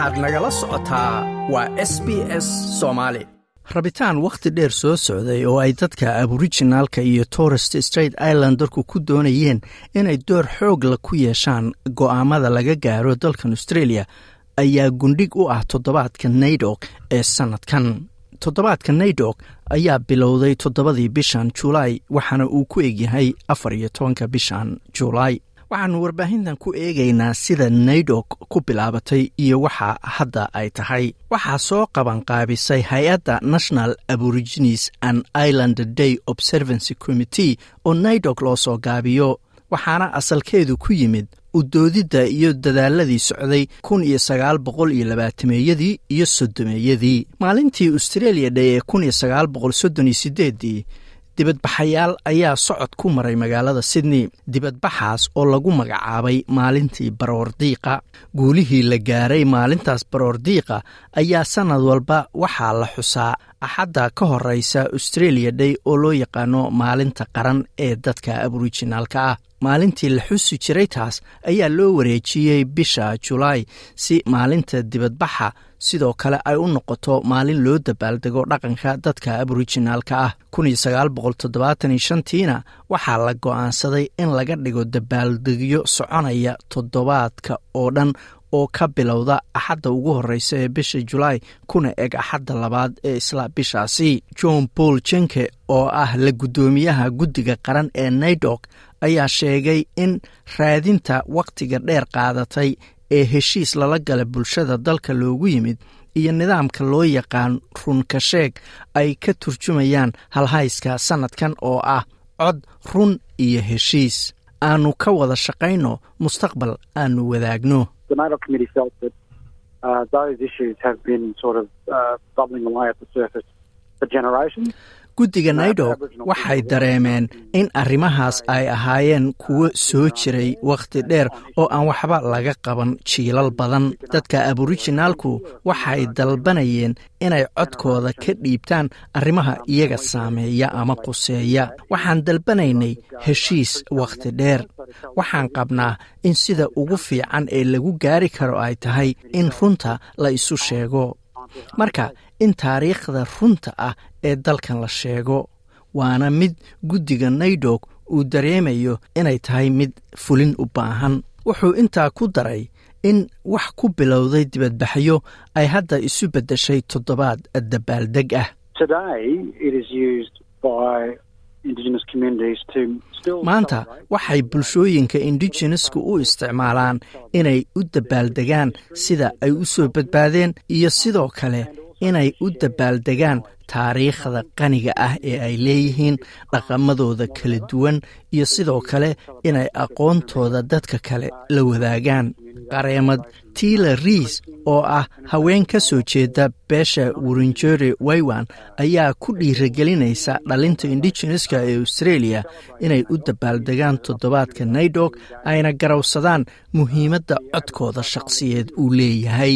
waxaad nagala socotaa waa s b s soomaali rabitaan wakhti dheer soo socday oo ay dadka aborijinaalka iyo torest straight islandarku ku doonayeen inay door xoogla ku yeeshaan go'aamada laga gaaro dalkan australia ayaa gundhig u ah toddobaadka naydok ee sannadkan toddobaadka naydok ayaa bilowday toddobadii bishan julaay waxaana uu ku egyahay afar iyo tobanka bishan julaay waxaannu warbaahintan ku eegaynaa sida naydok ku bilaabatay iyo waxa hadda ay tahay. Waxaa soo qabanqaabisay hay'adda national aborigines and island day observancy committee oo naydok loo soo gaabiyo waxaana asalkeedu ku yimid udoodidda iyo dadaaladii socday kun iyo sagaal boqol iyo labaatameeyadii iyo soddomeeyadii. Maalintii australia day ee kun iyo sagaal boqol soddon iyo sideeddii dibadbaxayaal ayaa socod ku maray magaalada sydney dibadbaxaas oo lagu magacaabay maalintii baroordiiqa guulihii la gaaray maalintaas baroordiiqa ayaa sannad walba waxaa la xusaa. Axadda ka horeysa australia day oo loo yaqaano maalinta qaran ee dadka aborijinaalka ah maalintii la xusi jiray taas ayaa loo wareejiyey bisha julaay si maalinta dibadbaxa sidoo kale ay u noqoto maalin loo dabaaldego dhaqanka dadka aborijinaalka ah. tiina waxaa la go'aansaday in laga dhigo dabaaldegyo soconaya toddobaadka oo dhan oo ka bilowda axadda ugu horeysa ee bisha julaay kuna eg axadda labaad ee isla bishaasi. John paul jenke oo ah la guddoomiyaha guddiga qaran ee naydok ayaa sheegay in raadinta wakhtiga dheer qaadatay ee heshiis lala gala bulshada dalka loogu yimid iyo nidaamka loo yaqaan runka sheeg ay ka turjumayaan halhayska sannadkan oo ah cod run iyo heshiis. Aanu ka wada shaqayno mustaqbal aanu wadaagno guddiga naydok waxay dareemeen in arrimahaas ay ahaayeen kuwo soo jiray wakhti dheer oo aan waxba laga qaban jiilal badan. Dadka aborijinaalku waxay dalbanayeen inay codkooda ka dhiibtaan arrimaha iyaga saameeya ama quseeya. Waxaan dalbanaynay heshiis wakhti dheer waxaan qabnaa in sida ugu fiican ee lagu gaari karo ay tahay in runta la isu sheego. Marka in taariikhda runta ah ee dalkan la sheego waana mid guddiga naydok uu dareemayo inay tahay mid fulin u baahan. Wuxuu intaa ku daray in wax ku bilowday dibadbaxyo ay hadda isu beddeshay toddobaad dabaaldeg ah maanta waxay bulshooyinka indigenesku u isticmaalaan inay u dabaaldegaan sida ay u soo badbaadeen iyo sidoo kale inay u dabaaldegaan taariikhda qaniga ah ee ay leeyihiin dhaqamadooda kala duwan iyo sidoo kale inay aqoontooda dadka kale la wadaagaan. Qareemad tiila riis oo ah haween ka soo jeeda beesha wurinjore waywan ayaa ku dhiiragelinaysa dhalinta indigeneska ee australia inay u dabaaldegaan toddobaadka naydok ayna garowsadaan muhiimadda codkooda shaqsiyeed uu leeyahay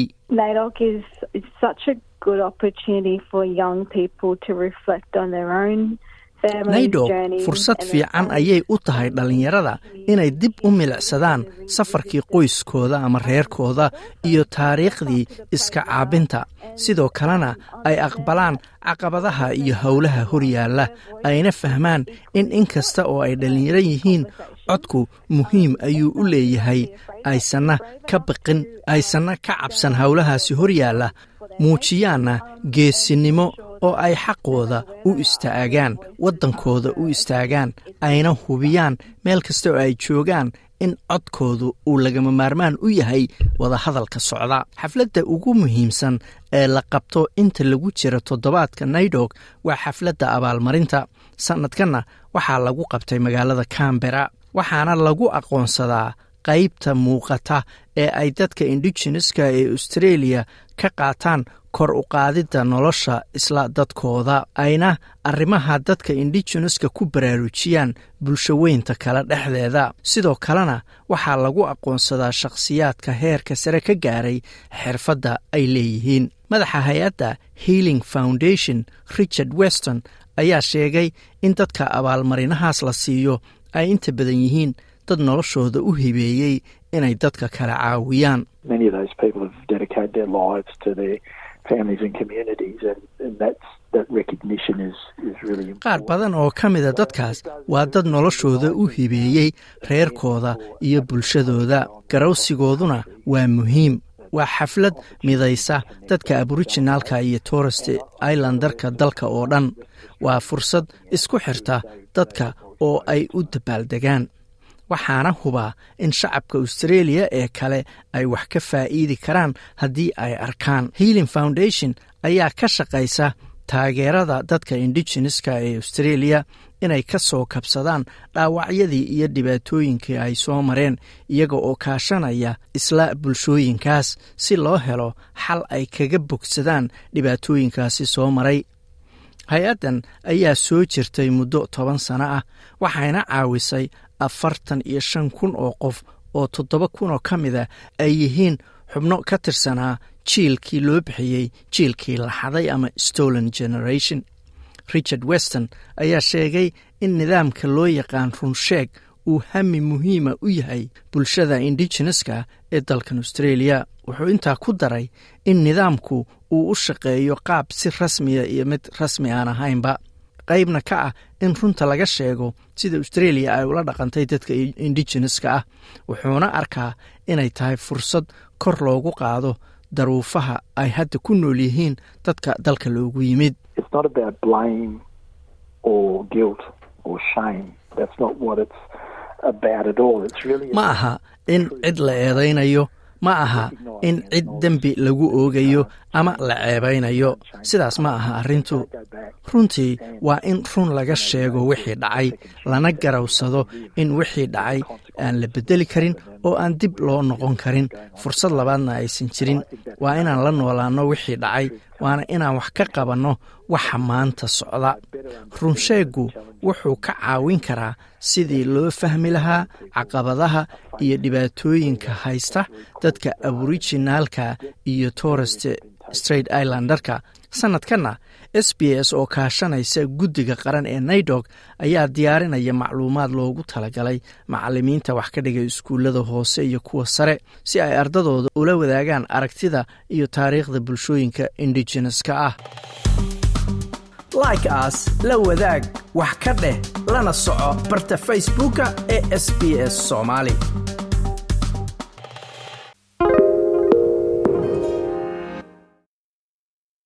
naydok fursad fiican ayay u tahay dhallinyarada inay dib u milicsadaan safarkii qoyskooda ama reerkooda iyo taariikhdii iska caabinta. Sidoo kalena ay aqbalaan caqabadaha iyo howlaha horyaalla ayna fahmaan in inkasta oo ay dhallinyaro yihiin codku muhiim ayuu u leeyahay. Aysanna ka baqin aysanna ka cabsan howlahaasi horyaalla muujiyaanna geesinimo oo ay xaqooda u istaagaan waddankooda u istaagaan ayna hubiyaan meel kasta oo ay joogaan in codkoodu uu lagama maarmaan u yahay wadahadalka socda. Xafladda ugu muhiimsan ee la qabto inta lagu jira toddobaadka naydok waa xafladda abaalmarinta. Sannadkanna waxaa lagu qabtay magaalada cambera waxaana lagu aqoonsadaa qaybta muuqata ee ay dadka indigeneska ee australia ka qaataan kor u qaadidda nolosha isla dadkooda ayna arrimaha dadka indigeneska ku baraarujiyaan bulshaweynta kale dhexdeeda. Sidoo kalena waxaa lagu aqoonsadaa shakhsiyaadka heerka sare ka gaaray xirfadda ay leeyihiin. Madaxa hay'adda healing foundation richard weston ayaa sheegay in dadka abaalmarinahaas la siiyo ay inta badan yihiin dad noloshooda u hibeeyey inay dadka kala caawiyaan. Qaar badan oo ka mida dadkaas waa dad noloshooda u hibeeyey reerkooda iyo bulshadooda. Garawsigooduna waa muhiim. Waa xaflad midaysa dadka aborijinaalka iyo torest islandarka dalka oo dhan. Waa fursad isku xirta dadka oo ay u dabaaldegaan waxaana hubaa in shacabka australia ee kale ay wax ka faa'iidi karaan haddii ay arkaan. Healing foundation ayaa ka shaqaysa taageerada dadka indigeneska ee australia inay ka soo kabsadaan dhaawacyadii iyo dhibaatooyinkii ay soo mareen iyaga oo kaashanaya isla bulshooyinkaas si loo helo xal ay kaga bogsadaan dhibaatooyinkaasi soo maray. Hay'addan ayaa soo jirtay muddo toban sano ah waxayna caawisay afartan iyo shan kun oo qof oo toddoba kun oo ka mida ay yihiin xubno ka tirsanaa jiilkii loo bixiyey jiilkii laxaday ama stolen generation. Richard weston ayaa sheegay in nidaamka loo yaqaan runsheeg uu hami muhiima u yahay bulshada indigeneska ee dalkan australia. Wuxuu intaa ku daray in nidaamku uu u shaqeeyo qaab si rasmiya iyo mid rasmi aan ahaynba qaybna ka ah in runta laga sheego sida australia ay ula dhaqantay dadka indigeneska ah wuxuuna arkaa inay tahay fursad kor loogu qaado daruufaha ay hadda ku nool yihiin dadka dalka loogu yimid. Ma aha in cid la eedaynayo ma aha in cid dembi lagu oogayo ama la ceebaynayo sidaas ma aha arrintu. Runtii waa in run laga sheego wixii dhacay lana garawsado in wixii dhacay aan la beddeli karin oo aan dib loo noqon karin. Fursad labaadna aysan jirin. Waa inaan la noolaanno wixii dhacay waana inaan wax ka qabanno waxa maanta socda. Runsheeggu wuxuu ka caawin karaa sidii loo fahmi lahaa caqabadaha iyo dhibaatooyinka haysta dadka aborijinaalka iyo torest straight islandarka. Sanadkanna s b s oo kaashanaysa guddiga qaran ee naidog ayaa diyaarinaya macluumaad loogu talagalay macalimiinta wax ka dhigay iskuullada hoose iyo kuwa sare si ay ardadooda ula wadaagaan aragtida iyo taariikhda bulshooyinka indigeneska ah like aas la wadaag wax ka dheh lana soco barta facebooka ee sb s soomaali